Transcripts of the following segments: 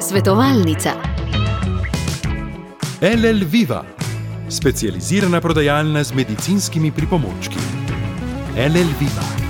Svetovalnica. LL Viva, specializirana prodajalna z medicinskimi pripomočki. LL Viva.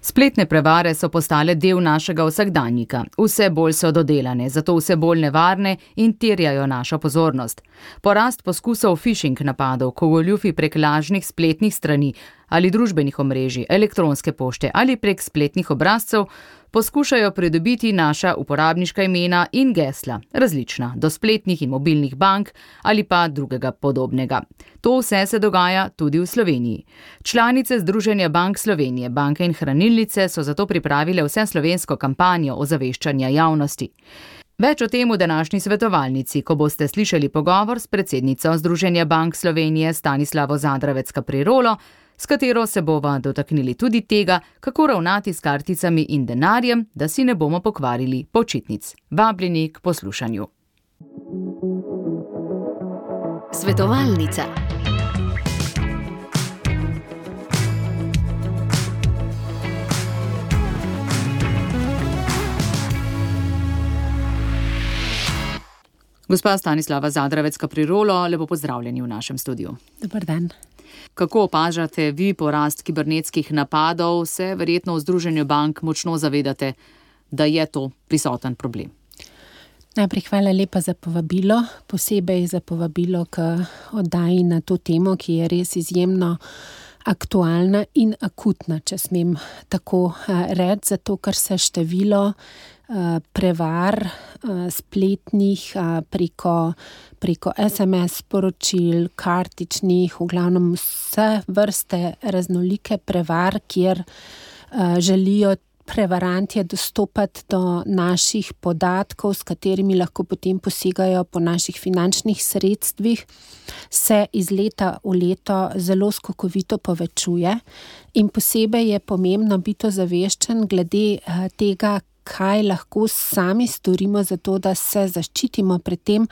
Spletne prevare so postale del našega vsakdanjika. Vse bolj so dodelane, zato vse bolj nevarne in terjajo našo pozornost. Porast poskusov phishing napadov, ko goljufi prek lažnih spletnih strani ali družbenih omrežij, elektronske pošte ali prek spletnih obrazcev poskušajo pridobiti naša uporabniška imena in gesla, različna, do spletnih in mobilnih bank ali pa drugega podobnega. To vse se dogaja tudi v Sloveniji. Članice Združenja bank Slovenije, banke in hranilnice so zato pripravile vse slovensko kampanjo ozaveščanja javnosti. Več o tem v današnji svetovalnici, ko boste slišali pogovor s predsednico Združenja bank Slovenije Stanislavo Zadravec Caprirolo, s katero se bova dotaknili tudi tega, kako ravnati s karticami in denarjem, da si ne bomo pokvarili počitnic. Vabljeni k poslušanju. Svetovalnica. Gospa Stanislava Zadravec Caprirolo, lepo pozdravljeni v našem studiu. Dobar dan. Kako opažate vi porast kibernetskih napadov, se verjetno v Združenju bank močno zavedate, da je to prisoten problem? Najprej hvala lepa za povabilo, posebej za povabilo k oddaji na to temo, ki je res izjemno aktualna in akutna, če smem tako reči, zato ker se število prevar spletnih preko, preko SMS sporočil, kartičnih, v glavnem vse vrste raznolike prevar, kjer želijo prevarantje dostopati do naših podatkov, s katerimi lahko potem posegajo po naših finančnih sredstvih, se iz leta v leto zelo skokovito povečuje. In posebej je pomembno biti ozaveščen glede tega, kaj lahko sami storimo za to, da se zaščitimo pred tem,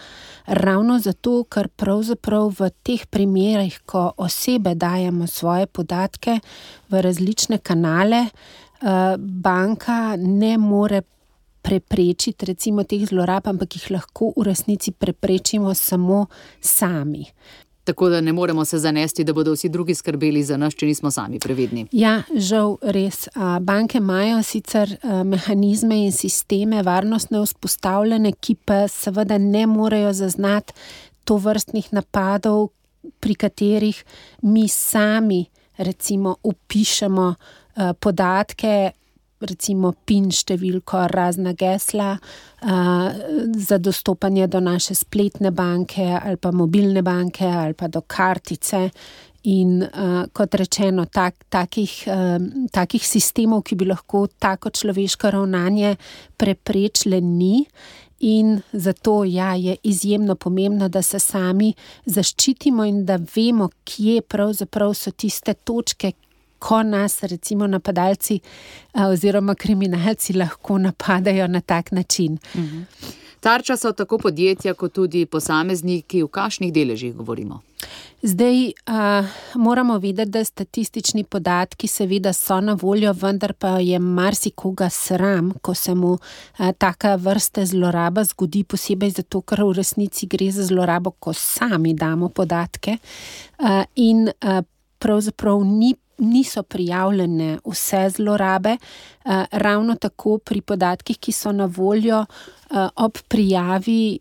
ravno zato, ker pravzaprav v teh primerih, ko osebe dajemo svoje podatke v različne kanale, banka ne more preprečiti recimo teh zlorab, ampak jih lahko v resnici preprečimo samo sami. Tako da ne moremo se zanesti, da bodo vsi drugi skrbeli za nas, če nismo sami previdni. Ja, žal res. Banke imajo sicer mehanizme in sisteme varnostne vzpostavljene, ki pa seveda ne morejo zaznati to vrstnih napadov, pri katerih mi sami recimo upišemo podatke, recimo PIN številko, razna gesla za dostopanje do naše spletne banke ali pa mobilne banke ali pa do kartice. In kot rečeno, tak, takih, takih sistemov, ki bi lahko tako človeško ravnanje preprečile, ni. In zato ja, je izjemno pomembno, da se sami zaščitimo in da vemo, kje pravzaprav so tiste točke, ko nas recimo napadalci oziroma kriminalci lahko napadajo na tak način. Tarča so tako podjetja kot tudi posamezniki, v kakšnih deležih govorimo? Zdaj moramo vedeti, da statistični podatki seveda so na voljo, vendar pa je marsikoga sram, ko se mu taka vrsta zloraba zgodi, posebej zato, ker v resnici gre za zlorabo, ko sami damo podatke. In pravzaprav ni niso prijavljene vse zlorabe, ravno tako pri podatkih, ki so na voljo, ob prijavi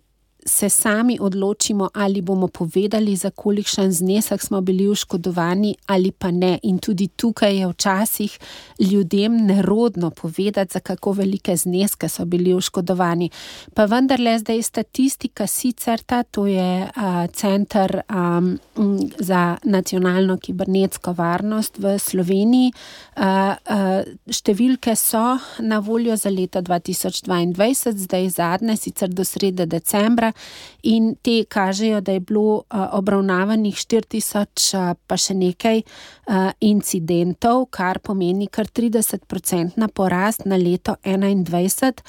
se sami odločimo, ali bomo povedali, za kolikšen znesek smo bili oškodovani ali pa ne. In tudi tukaj je včasih ljudem nerodno povedati, za kako velike zneske so bili oškodovani. Pa vendarle zdaj statistika sicer ta, to je Center za nacionalno kibernetsko varnost v Sloveniji. Številke so na voljo za leto dva tisoč dvaindvajset, zdaj zadnje, sicer do srede decembra. In te kažejo, da je bilo obravnavanih štiri tisoč pa še nekaj incidentov, kar pomeni kar tridesetprocentna porast na leto enaindvajset.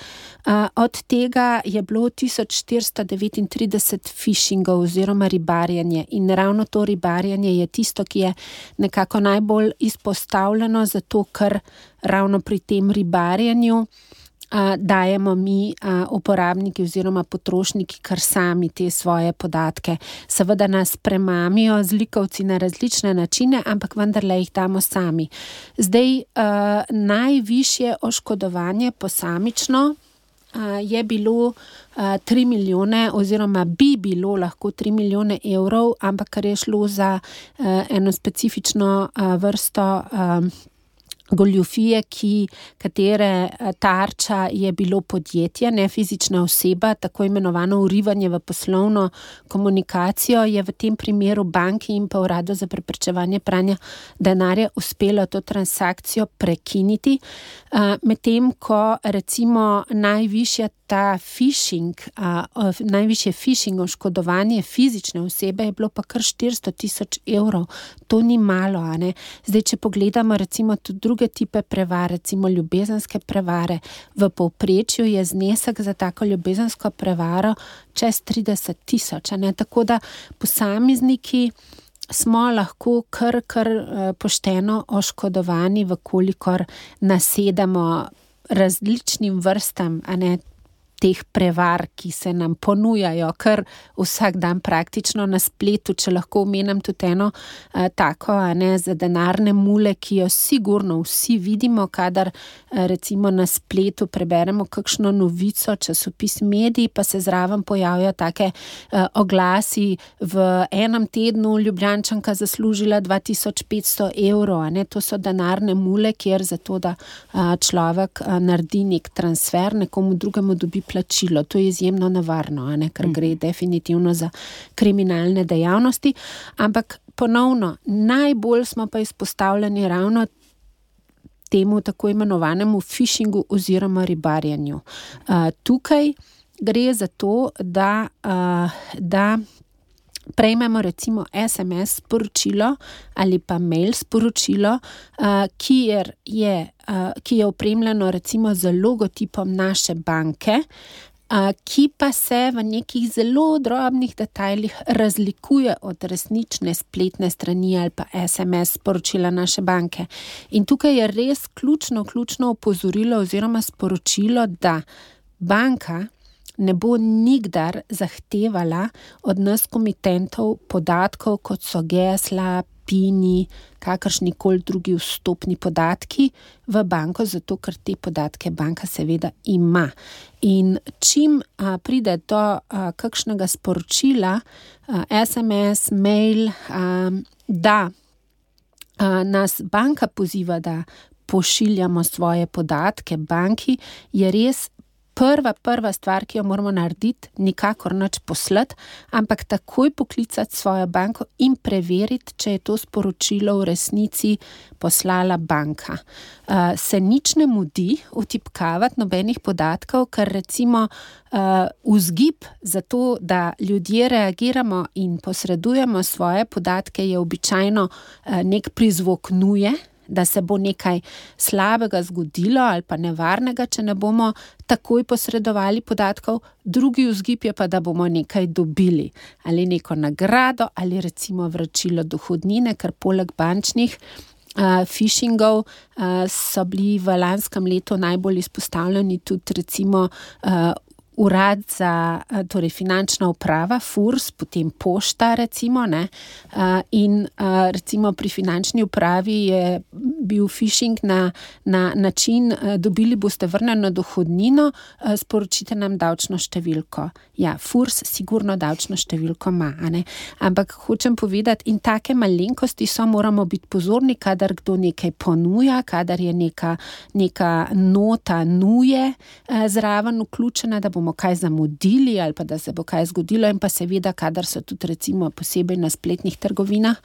Od tega je bilo tisoč štiristo devetintrideset phishingov oziroma ribarjenje. In ravno to ribarjenje je tisto, ki je nekako najbolj izpostavljeno, zato ker ravno pri tem ribarjenju dajemo mi, uporabniki oziroma potrošniki, kar sami te svoje podatke. Seveda nas premamijo z likovci na različne načine, ampak vendarle jih damo sami. Zdaj, najvišje oškodovanje posamično. Je bilo 3 milijone, oziroma bi bilo lahko 3 milijone evrov, ampak ker je šlo za eno specifično vrsto goljufije, ki, katere eh, tarča je bilo podjetje, ne fizična oseba, tako imenovano urivanje v poslovno komunikacijo, je v tem primeru banki in pa uradu za preprečevanje pranja denarja uspelo to transakcijo prekiniti. Eh, medtem ko recimo najvišja ta phishing, najvišje phishing oškodovanje fizične osebe je bilo pa kar 400 tisoč evrov. To ni malo, a ne. Zdaj, če pogledamo recimo tudi druge druge type prevar, recimo ljubezenske prevare. V povprečju je znesek za tako ljubezensko prevaro čez 30 tisoč. Tako da posamezniki smo lahko kar, kar eh, pošteno oškodovani, vkolikor nasedamo različnim vrstam, a ne teh prevar, ki se nam ponujajo, kar vsak dan praktično na spletu, če lahko omenim tudi eno a, eh, tako, a ne za denarne mule, ki jo sigurno vsi vidimo, kadar a, eh, recimo na spletu preberemo kakšno novico, časopis medij, pa se zraven pojavijo take a, eh, oglasi v enem tednu Ljubljančanka zaslužila 2500 evrov, a ne to so denarne mule, kjer zato, da a, človek a, naredi nek transfer, nekomu drugemu dobi plačilo. To je izjemno nevarno, ne? ker gre mhm. definitivno za kriminalne dejavnosti. Ampak ponovno, najbolj smo pa izpostavljeni ravno temu tako imenovanemu phishingu oziroma ribarjenju. Uh, tukaj gre za to, da. Uh, da prejmemo recimo SMS sporočilo ali pa mail sporočilo, uh, kjer je, uh, ki je opremljeno recimo z logotipom naše banke. Uh, ki pa se v nekih zelo drobnih detajlih razlikuje od resnične spletne strani ali pa SMS sporočila naše banke. In tukaj je res ključno, ključno opozorilo oziroma sporočilo, da banka ne bo nikdar zahtevala od nas komitentov podatkov, kot so gesla, pini, kakršni koli drugi vstopni podatki v banko, zato ker te podatke banka seveda ima. In čim a, pride do a, kakšnega sporočila, a, SMS, mail, a, da a, nas banka poziva, da pošiljamo svoje podatke banki, je res prva, prva stvar, ki jo moramo narediti, nikakor noč poslati, ampak takoj poklicati svojo banko in preveriti, če je to sporočilo v resnici poslala banka. Uh, se nič ne mudi utipkavati nobenih podatkov, ker recimo uh, vzgib za to, da ljudje reagiramo in posredujemo svoje podatke, je običajno uh, nek prizvok nuje da se bo nekaj slabega zgodilo ali pa nevarnega, če ne bomo takoj posredovali podatkov, drugi vzgib je pa, da bomo nekaj dobili ali neko nagrado ali recimo vračilo dohodnine, ker poleg bančnih. Uh, phishingov uh, so bili v lanskem letu najbolj izpostavljeni tudi, recimo, uh, urad za torej finančna uprava, FURS, potem pošta, recimo. Ne, in recimo pri finančni upravi je bil phishing na, na način, dobili boste vrnjeno dohodnino, sporočite nam davčno številko. Ja, FURS sigurno davčno številko ima, ampak hočem povedati, in take malenkosti so, moramo biti pozorni, kadar kdo nekaj ponuja, kadar je neka, neka nota nuje zraven vključena, da bomo bomo kaj zamudili ali pa da se bo kaj zgodilo, in pa seveda, kadar so tudi recimo posebej na spletnih trgovinah,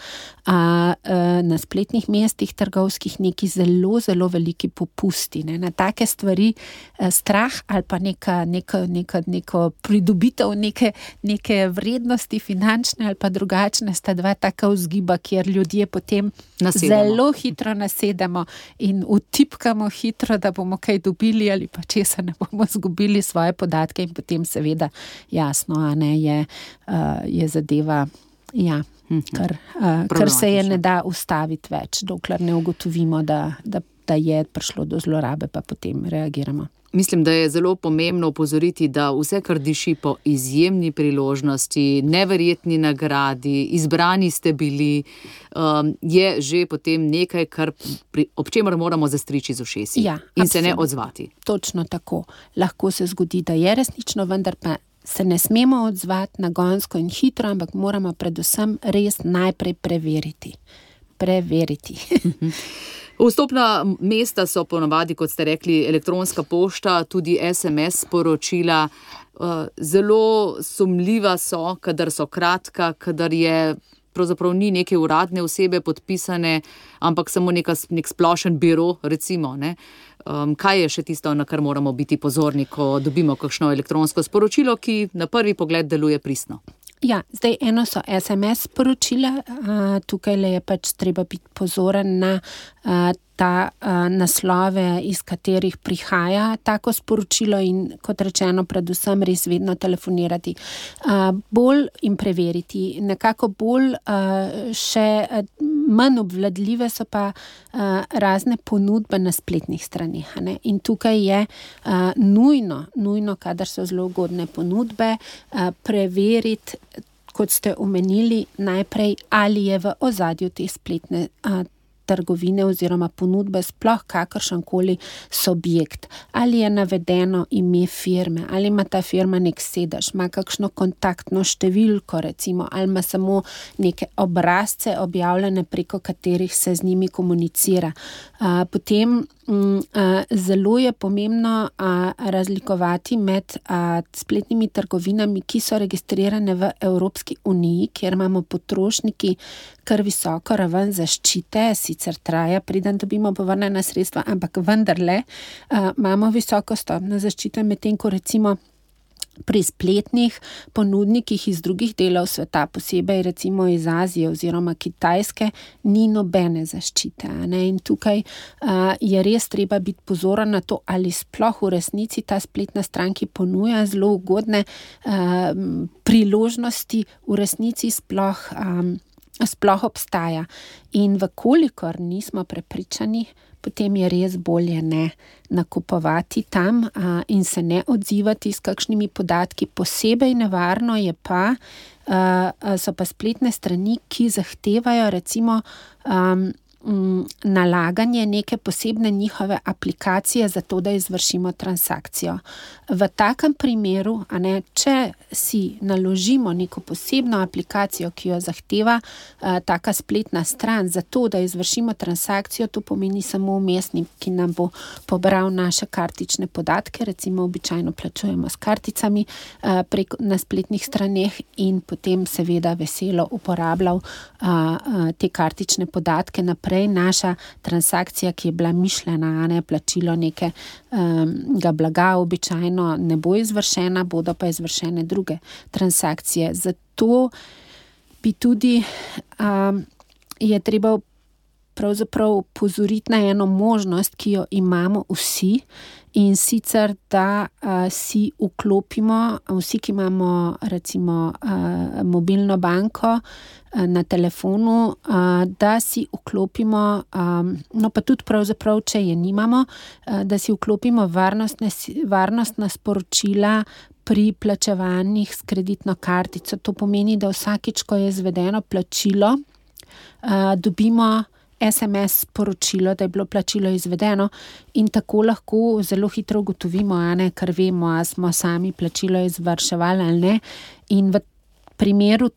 a, a, na spletnih mestih trgovskih neki zelo, zelo veliki popusti. Ne. Na take stvari a, strah ali pa neka, neka, neka, neka pridobitev neke, neke vrednosti finančne ali pa drugačne sta dva taka vzgiba, kjer ljudje potem nasedamo. zelo hitro nasedemo in utipkamo hitro, da bomo kaj dobili ali pa česa ne bomo zgubili svoje podatke podatke, in potem, seveda, jasno, a ne je, uh, je zadeva. Ja. Ker, uh, ker se je ne da ustaviti več, dokler ne ugotovimo, da, da da je prišlo do zlorabe, pa potem reagiramo. Mislim, da je zelo pomembno upozoriti, da vse, kar diši po izjemni priložnosti, neverjetni nagradi, izbrani ste bili, um, je že potem nekaj, pri, ob čemer moramo zastriči z ušesi ja, in absolutno. se ne odzvati. Točno tako. Lahko se zgodi, da je resnično, vendar pa se ne smemo odzvati na gonsko in hitro, ampak moramo predvsem res najprej preveriti. Preveriti. Vstopna mesta so ponovadi, kot ste rekli, elektronska pošta, tudi SMS sporočila. Eh, zelo sumljiva so, kadar so kratka, kadar je. Pravzaprav ni neke uradne osebe podpisane, ampak samo neka, nek splošen biro. Recimo, um, kaj je še tisto, na kar moramo biti pozorni, ko dobimo kakšno elektronsko sporočilo, ki na prvi pogled deluje pristno? Ja, zdaj eno so SMS sporočila, tukaj le je pač treba biti pozoren na ta naslove, iz katerih prihaja tako sporočilo, in kot rečeno, predvsem res vedno telefonirati. Bolj in preveriti, nekako bolj, še manj obvladljive so pa uh, razne ponudbe na spletnih straneh. In tukaj je uh, nujno, nujno, kadar so zelo ugodne ponudbe, uh, preveriti. Kot ste omenili, najprej ali je v ozadju te spletne uh, trgovine oziroma ponudbe sploh kakršen koli subjekt. Ali je navedeno ime firme, ali ima ta firma nek sedež, ima kakšno kontaktno številko, recimo, ali ima samo neke obrazce objavljene, preko katerih se z njimi komunicira. Potem Mm, zelo je pomembno razlikovati med spletnimi trgovinami, ki so registrirane v Evropski uniji, kjer imamo potrošniki kar visoko raven zaščite, sicer traja, preden dobimo povrnjena sredstva, ampak vendarle imamo visoko stopno zaščite, medtem ko recimo pri spletnih ponudnikih iz drugih delov sveta, posebej recimo iz Azije oziroma Kitajske, ni nobene zaščite. In tukaj uh, je res treba biti pozoren na to, ali sploh v resnici ta spletna stran, ki ponuja zelo ugodne uh, priložnosti, v resnici sploh. Um, Sploh obstaja, in vkolikor nismo prepričani, potem je res bolje ne nakupovati tam a, in se ne odzivati s kakšnimi podatki. Posebej nevarno je pa, a, so pa spletne strani, ki zahtevajo recimo. A, nalaganje neke posebne njihove aplikacije za to, da izvršimo transakcijo. V takem primeru, ne, če si naložimo neko posebno aplikacijo, ki jo zahteva uh, taka spletna stran za to, da izvršimo transakcijo, to pomeni samo umestnik, ki nam bo pobral naše kartične podatke, recimo običajno plačujemo s karticami uh, prek na spletnih straneh in potem seveda veselo uporabljal uh, uh, te kartične podatke naprej naprej naša transakcija, ki je bila mišljena, ne plačilo nekega um, blaga, običajno ne bo izvršena, bodo pa izvršene druge transakcije. Zato bi tudi um, je treba pravzaprav pozoriti na eno možnost, ki jo imamo vsi. In sicer, da uh, si vklopimo, vsi, ki imamo recimo uh, mobilno banko, uh, na telefonu, da si vklopimo, no pa tudi pravzaprav, če je nimamo, da si vklopimo varnostna sporočila pri plačevanjih s kreditno kartico. To pomeni, da vsakič, ko je izvedeno plačilo, dobimo. SMS sporočilo, da je bilo plačilo izvedeno, in tako lahko zelo hitro ugotovimo, ne, ker vemo, ali smo sami plačilo izvrševali ali ne. In v primeru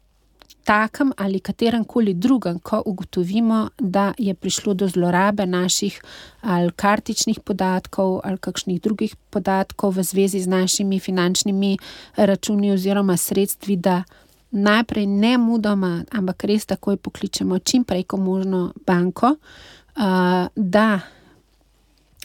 takem ali katerem koli drugem, ko ugotovimo, da je prišlo do zlorabe naših ali kartičnih podatkov ali kakšnih drugih podatkov v zvezi z našimi finančnimi računi oziroma sredstvi, da najprej ne mudoma, ampak res takoj pokličemo čim prej, ko možno banko, da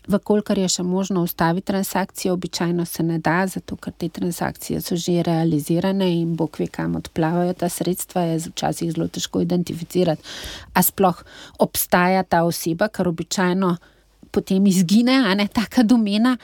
Vkolikor je še možno ustaviti transakcijo, običajno se ne da, zato ker te transakcije so že realizirane in bog ve, kam odplavajo ta sredstva, je včasih zelo težko identificirati, a sploh obstaja ta oseba, ker običajno potem izgine, a ne taka domena.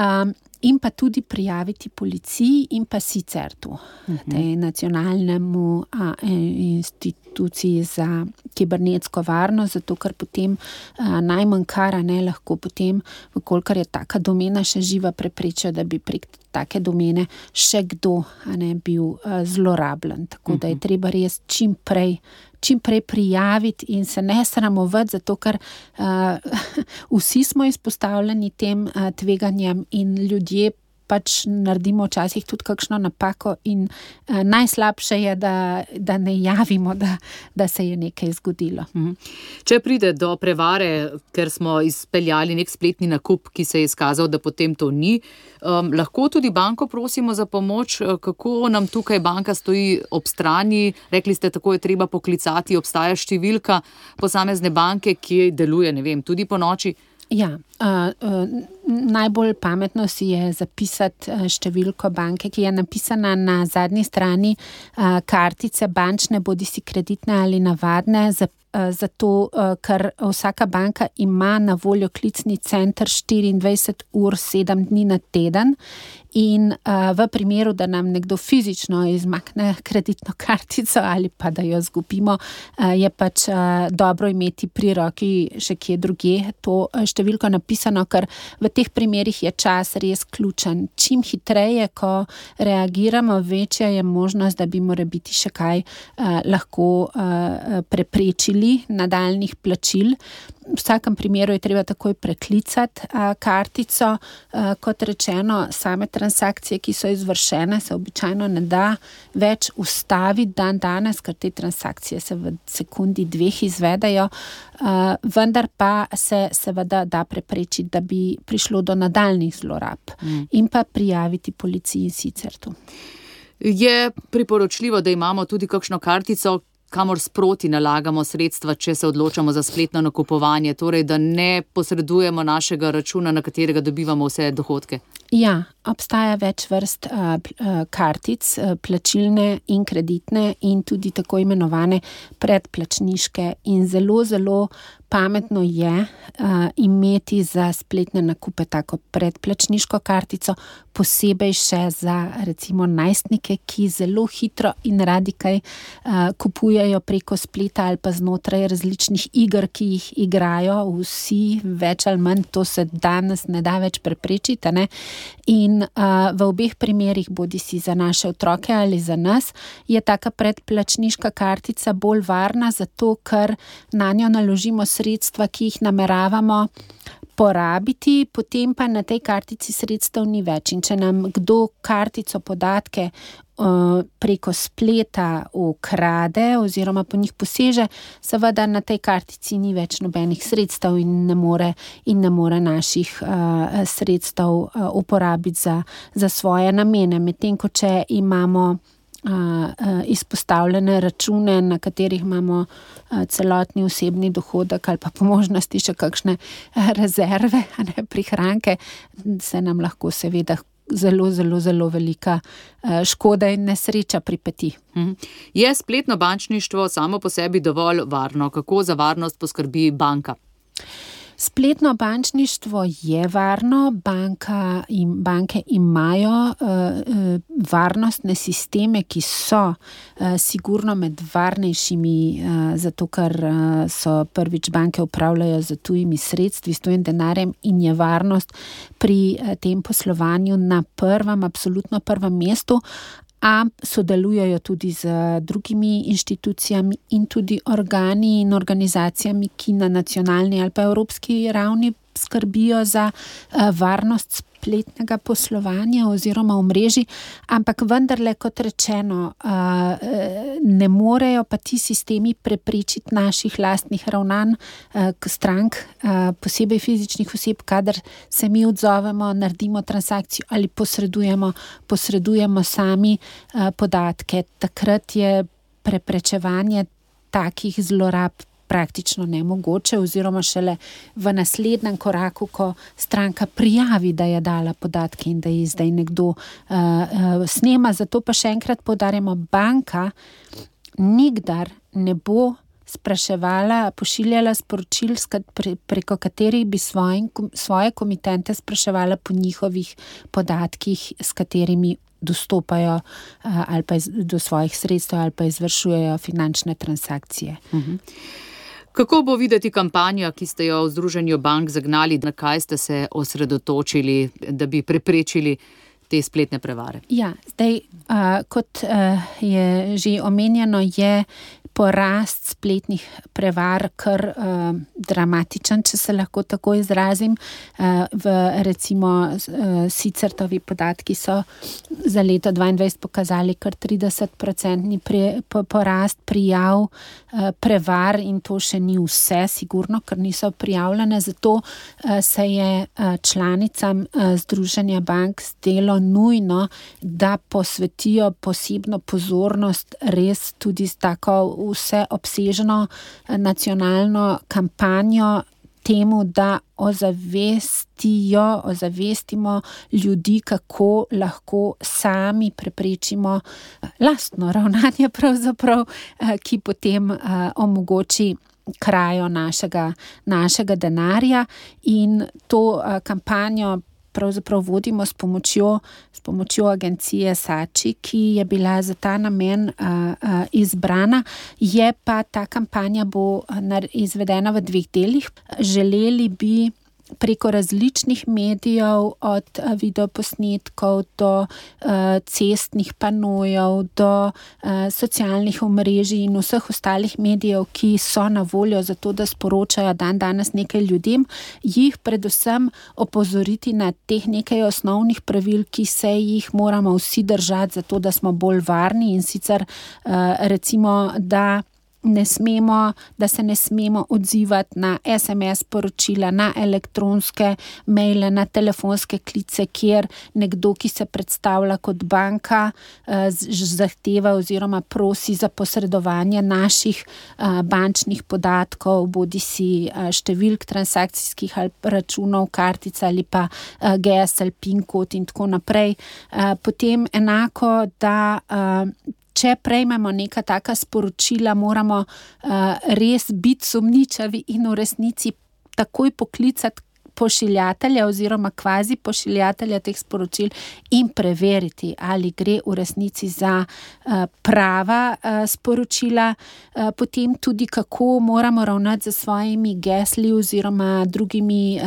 Um, In pa tudi prijaviti policiji, in pa sicer tu, uh. -huh. nacionalnemu a, institutu inštituciji za kibernetsko varnost, zato ker potem a, najmanj kar ne lahko potem, kolikor je taka domena še živa, preprečijo, da bi prek take domene še kdo ne bil a, zlorabljen. Tako da je mhm. treba res čim prej. Čim prej prijaviti in se ne sramovati, zato ker uh, vsi smo izpostavljeni tem uh, tveganjem, in ljudje pač naredimo včasih tudi kakšno napako, in uh, najslabše je, da, da ne javimo, da, da se je nekaj zgodilo. Mhm. Če pride do prevare, ker smo izpeljali nek spletni nakup, ki se je izkazal, da potem to ni, um, lahko tudi banko prosimo za pomoč, eh, kako nam tukaj banka stoji ob strani. Rekli ste, tako je treba poklicati, obstaja številka posamezne banke, ki deluje, ne vem, tudi po noči. Ja, uh, uh, najbolj pametno si je zapisati številko banke, ki je napisana na zadnji strani uh, kartice, bančne, bodi si kreditne ali navadne. Za, uh, zato, uh, ker vsaka banka ima na voljo klicni center 24 ur, 7 dni na teden, In uh, v primeru, da nam nekdo fizično izmakne kreditno kartico ali pa da jo zgubimo, uh, je pač uh, dobro imeti pri roki še kje druge to številko napisano, ker v teh primerih je čas res ključen. Čim hitreje, ko reagiramo, večja je možnost, da bi morali biti še kaj uh, lahko uh, preprečili nadaljnih plačil v vsakem primeru je treba takoj preklicati a, kartico. A, kot rečeno, same transakcije, ki so izvršene, se običajno ne da več ustaviti dan danes, ker te transakcije se v sekundi dveh izvedajo, a, vendar pa se seveda da preprečiti, da bi prišlo do nadaljnih zlorab mm. in pa prijaviti policiji sicer tu. Je priporočljivo, da imamo tudi kakšno kartico, kamor sproti nalagamo sredstva, če se odločamo za spletno nakupovanje, torej da ne posredujemo našega računa, na katerega dobivamo vse dohodke. Ja, obstaja več vrst uh, kartic, uh, plačilne in kreditne, in tudi tako imenovane predplačniške. In zelo, zelo pametno je uh, imeti za spletne nakupe tako predplačniško kartico, posebej še za recimo najstnike, ki zelo hitro in radi kaj uh, kupujejo preko spleta ali pa znotraj različnih iger, ki jih igrajo, vsi več ali manj, to se danes ne da več preprečiti. Ne? In uh, v obeh primerih, bodi si za naše otroke ali za nas, je taka predplačniška kartica bolj varna, zato ker na njo naložimo sredstva, ki jih nameravamo porabiti, potem pa na tej kartici sredstev ni več. In če nam kdo kartico podatke uh, preko spleta ukrade oziroma po njih poseže, seveda na tej kartici ni več nobenih sredstev in ne more, in ne more naših uh, sredstev uh, uporabiti za, za svoje namene. Medtem ko če imamo izpostavljene račune, na katerih imamo celotni osebni dohodek ali pa po možnosti še kakšne rezerve, ne prihranke, se nam lahko seveda. Zelo, zelo, zelo velika škoda in nesreča pripeti. Mhm. Je spletno bančništvo samo po sebi dovolj varno? Kako za varnost poskrbi banka? Spletno bančništvo je varno, banka in banke imajo uh, varnostne sisteme, ki so uh, sigurno med varnejšimi, uh, zato ker uh, so prvič banke upravljajo z tujimi sredstvi, s tujim denarjem in je varnost pri uh, tem poslovanju na prvem, absolutno prvem mestu a sodelujejo tudi z drugimi inštitucijami in tudi organi in organizacijami, ki na nacionalni ali pa evropski ravni skrbijo za uh, varnost spletnega poslovanja oziroma omrežji, ampak vendarle, kot rečeno, uh, ne morejo pa ti sistemi preprečiti naših lastnih ravnanj strank, posebej fizičnih oseb, kadar se mi odzovemo, naredimo transakcijo ali posredujemo, posredujemo sami podatke. Takrat je preprečevanje takih zlorab praktično nemogoče, oziroma šele v naslednjem koraku, ko stranka prijavi, da je dala podatke in da jih zdaj nekdo uh, uh, snema. Zato pa še enkrat podarjamo, banka nikdar ne bo. Spraševala, pošiljala sporočil, preko katerih bi svoj, svoje komitente spraševala po njihovih podatkih, s katerimi dostopajo ali pa iz, do svojih sredstev ali pa izvršujejo finančne transakcije. Uh mhm. -huh. Kako bo videti kampanja, ki ste jo v Združenju bank zagnali, na kaj ste se osredotočili, da bi preprečili te spletne prevare? Ja, zdaj, uh, kot uh, je že omenjeno, je porast spletnih prevar kar uh, dramatičen, če se lahko tako izrazim. Uh, v, recimo, uh, sicer tovi podatki so za leto 2022 pokazali kar 30-odstotni porast prijav uh, prevar, in to še ni vse, sigurno, ker niso prijavljene. Zato uh, se je uh, članicam uh, Združenja bank zdelo nujno, da posvetijo posebno pozornost res tudi s tako vse obsežno eh, nacionalno kampanjo temu, da ozavestijo, ozavestimo ljudi, kako lahko sami preprečimo eh, lastno ravnanje, eh, ki potem omogoči. Krajo našega, našega denarja, in to kampanjo pravzaprav vodimo s pomočjo, s pomočjo agencije Sači, ki je bila za ta namen uh, uh, izbrana. Je pa ta kampanja bo izvedena v dveh delih. Želeli bi preko različnih medijev, od eh, videoposnetkov do uh, cestnih panojev, do uh, socialnih omrežij in vseh ostalih medijev, ki so na voljo za to, da sporočajo dan danes nekaj ljudem, jih predvsem opozoriti na teh nekaj osnovnih pravil, ki se jih moramo vsi držati, zato da smo bolj varni in sicer recimo, da ne smemo, da se ne smemo odzivati na SMS poročila, na elektronske maile, na telefonske klice, kjer nekdo, ki se predstavlja kot banka, eh, zahteva oziroma prosi za posredovanje naših eh, bančnih podatkov, bodi si eh, številk transakcijskih računov, kartic ali pa GSL, PIN kod in tako naprej. Potem enako, da če prejmemo neka taka sporočila, moramo uh, res biti sumničavi in v resnici takoj poklicati. Pošiljatelja, oziroma kvazi pošiljatelja teh sporočil, in preveriti, ali gre v resnici za uh, prava uh, sporočila, uh, potem tudi, kako moramo ravnati z svojimi gesli oziroma drugimi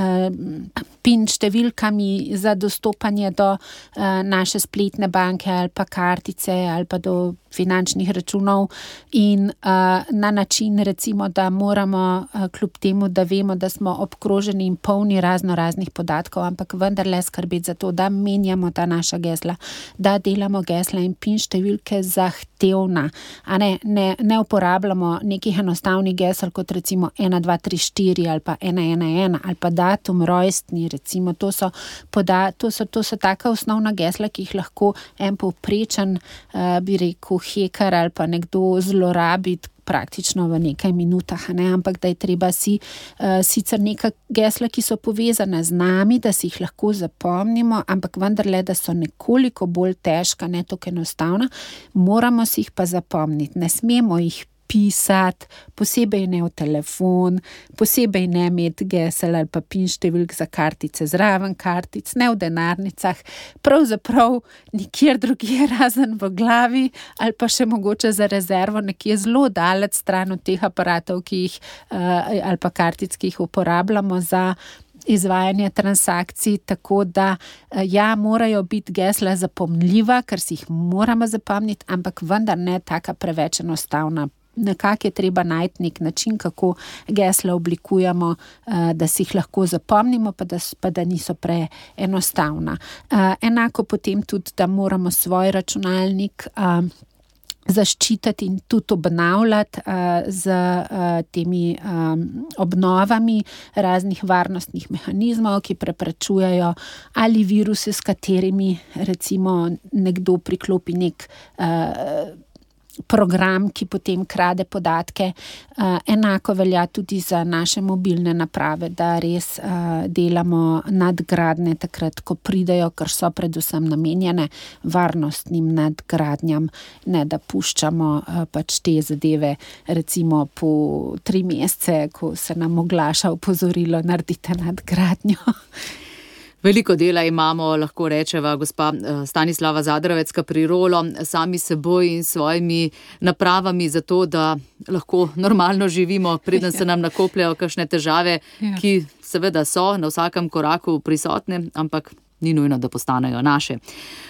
PIN številkami za dostopanje do naše spletne banke ali pa kartice ali pa do finančnih računov in uh, na način, recimo, da moramo, uh, kljub temu, da vemo, da smo obkroženi in polni razno raznih podatkov, ampak vendarle skrbeti za to, da menjamo ta naša gesla, da delamo gesla in PIN številke zahtevna, a ne, ne, ne uporabljamo nekih enostavnih gesel, kot recimo 1, 2, 3, 4 ali pa 1, 1, 1 ali pa datum rojstni, recimo, to so, poda, to so, to so taka osnovna gesla, ki jih lahko en povprečen, uh, bi rekel, heker ali pa nekdo zlorabiti. Praktično v nekaj minutah, ne? ampak da je treba si uh, sicer nekaj gesla, ki so povezane z nami, da si jih lahko zapomnimo, ampak vendarle, da so nekoliko bolj težka, ne tako enostavna, moramo si jih pa zapomniti. Ne smemo jih pisati, posebej ne v telefon, posebej ne imeti gesel ali pa pin številk za kartice zraven kartic, ne v denarnicah, pravzaprav nikjer drugje razen v glavi ali pa še mogoče za rezervo nekje zelo daleč stran od teh aparatov, ki jih uh, ali pa kartic, ki jih uporabljamo za. Izvajanje transakcij, tako da eh, ja, morajo biti gesla zapomljiva, ker si jih moramo zapomniti, ampak vendar ne tako preveč enostavna nekako je treba najti nek način, kako gesla oblikujemo, uh, da si jih lahko zapomnimo, pa da, pa da niso preenostavna. Uh, enako potem tudi, da moramo svoj računalnik. Uh, Zaščititi in tudi obnavljati uh, z uh, temi um, obnovami raznih varnostnih mehanizmov, ki preprečujejo ali viruse, s katerimi recimo nekdo priklopi nek. Uh, program, ki potem krade podatke. Uh, enako velja tudi za naše mobilne naprave, da res uh, delamo nadgradnje takrat, ko pridejo, ker so predvsem namenjene varnostnim nadgradnjam, ne da puščamo uh, pač te zadeve, recimo po tri mesece, ko se nam oglaša opozorilo, naredite nadgradnjo. Veliko dela imamo, lahko rečeva, gospa eh, Stanislava Zadravecka pri Rolo, sami seboj in svojimi napravami za to, da lahko normalno živimo, preden se nam nakopljajo kakšne težave, ja. ki seveda so na vsakem koraku prisotne, ampak ni nujno, da postanejo naše.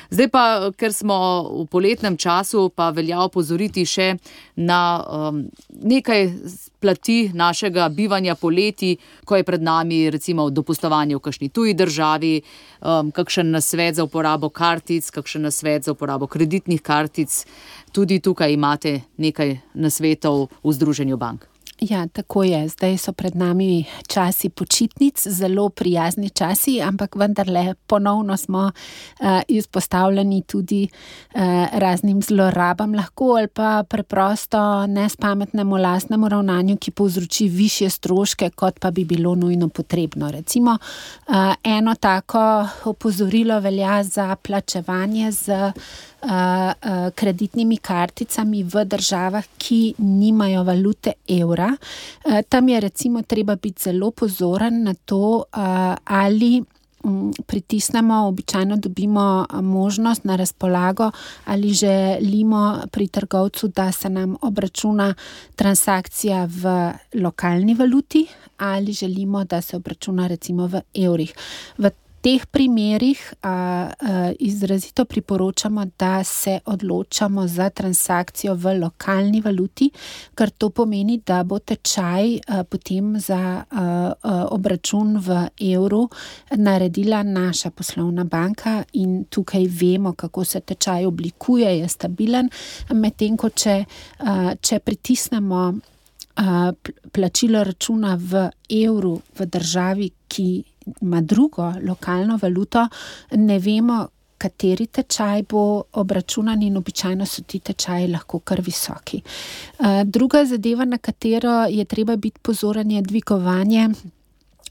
Zdaj pa, ker smo v poletnem času, pa velja opozoriti še na um, nekaj plati našega bivanja poleti, ko je pred nami recimo dopustovanje v kakšni tuji državi, um, kakšen nasvet za uporabo kartic, kakšen nasvet za uporabo kreditnih kartic. Tudi tukaj imate nekaj nasvetov v Združenju bank. Ja, tako je. Zdaj so pred nami časi počitnic, zelo prijazni časi, ampak vendarle ponovno smo uh, izpostavljeni tudi uh, raznim zlorabam, lahko ali pa preprosto nespametnemu lastnemu ravnanju, ki povzroči više stroške, kot pa bi bilo nujno potrebno. Recimo, uh, eno tako opozorilo velja za plačevanje z kreditnimi karticami v državah, ki nimajo valute evra. Tam je recimo treba biti zelo pozoren na to, ali pritisnemo, običajno dobimo možnost na razpolago, ali želimo pri trgovcu, da se nam obračuna transakcija v lokalni valuti, ali želimo, da se obračuna recimo v evrih. V teh primerih a, a, izrazito priporočamo, da se odločamo za transakcijo v lokalni valuti, ker to pomeni, da bo tečaj a, potem za a, a, obračun v evru naredila naša poslovna banka in tukaj vemo, kako se tečaj oblikuje, je stabilen, medtem ko če, a, če pritisnemo. Plačilo računa v evru v državi, ki ima drugo lokalno valuto, ne vemo, kateri tečaj bo obračunan, in običajno so ti tečaji lahko kar visoki. Eh, druga zadeva, na katero je treba biti pozoren, je dvigovanje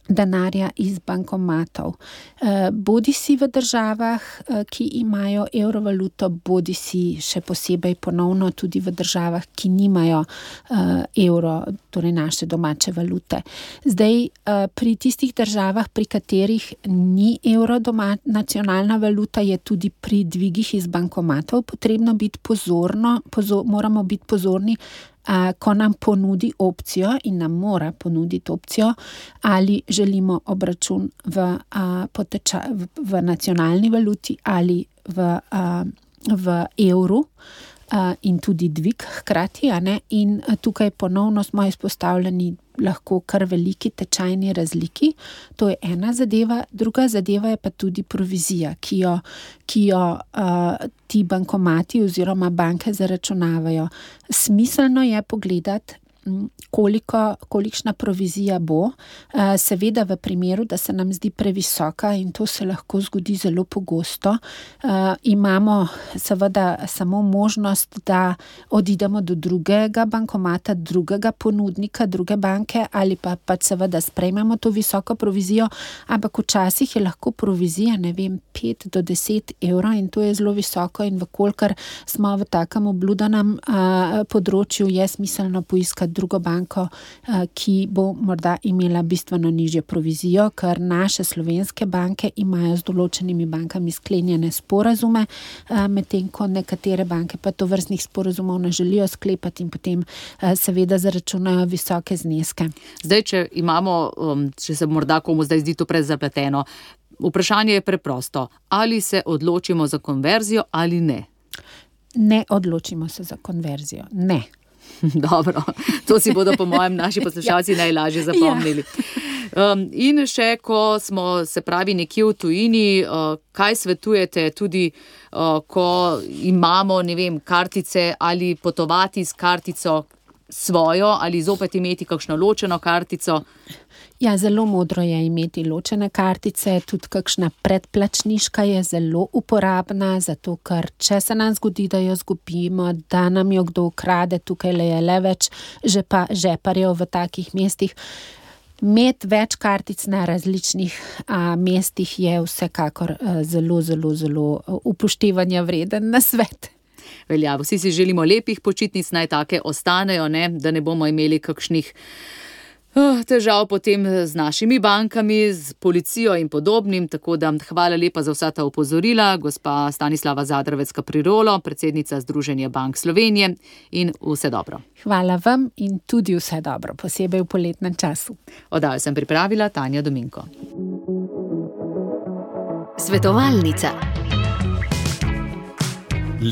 denarja iz bankomatov. Eh, bodi si v državah, eh, ki imajo evrovaluto, bodi si še posebej ponovno tudi v državah, ki nimajo eh, evro, torej naše domače valute. Zdaj, pri tistih državah, pri katerih ni evro doma, nacionalna valuta, je tudi pri dvigih iz bankomatov potrebno biti pozorno, pozor, moramo biti pozorni ko nam ponudi opcijo in nam mora ponuditi opcijo, ali želimo obračun v, poteča, v, v nacionalni valuti ali v, v evru. In tudi dvig, hkrati, in tukaj ponovno smo izpostavljeni lahko kar veliki tečajni razliki. To je ena zadeva, druga zadeva je pa tudi provizija, ki jo, ki jo uh, ti bankomati oziroma banke zaračunavajo. Smiselno je pogledati, koliko, kolikšna provizija bo. Eh, seveda, v primeru, da se nam zdi previsoka, in to se lahko zgodi zelo pogosto, eh, imamo seveda samo možnost, da odidemo do drugega bankomata, drugega ponudnika, druge banke, ali pa pač seveda sprejmemo to visoko provizijo, ampak včasih je lahko provizija, ne vem, 5 do 10 evrov in to je zelo visoko, in vkolikor smo v takem obludanem eh, področju, je smiselno poiskati drugo banko, eh, ki bo morda imela bistveno nižjo provizijo, ker naše slovenske banke imajo z določenimi bankami sklenjene sporazume, eh, medtem ko nekatere banke pa to vrstnih sporazumov ne želijo sklepati in potem eh, seveda zaračunajo visoke zneske. Zdaj, če imamo, um, če se morda komu zdaj zdi to prezapleteno, vprašanje je preprosto, ali se odločimo za konverzijo ali ne. Ne odločimo se za konverzijo. Ne. Dobro, to si bodo, po mojem, naši poslušalci ja. najlažje zapomnili. Um, in še, ko smo se pravi nekje v tujini, uh, kaj svetujete, tudi uh, ko imamo, vem, kartice ali potovati s kartico svojo ali zopet imeti kakšno ločeno kartico. Ja, zelo modro je imeti ločene kartice, tudi kakšna predplačniška je zelo uporabna, zato ker če se nam zgodi, da jo zgubimo, da nam jo kdo ukrade, tukaj le je le več žepa, žeparjev v takih mestih. Imeti več kartic na različnih a, mestih je vsekakor a, zelo, zelo, zelo upoštevanja vreden na svet. Velja, vsi si želimo lepih počitnic, naj take ostanejo, ne? da ne bomo imeli kakšnih težav potem z našimi bankami, z policijo in podobnim. Tako da hvala lepa za vsa ta opozorila, gospa Stanislava Zadravecka Prirolo, predsednica Združenja Bank Slovenije in vse dobro. Hvala vam in tudi vse dobro, posebej v poletnem času. Oddajo sem pripravila Tanja Dominko. Svetovalnica.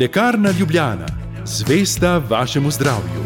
Lekarna Ljubljana, zvesta vašemu zdravju.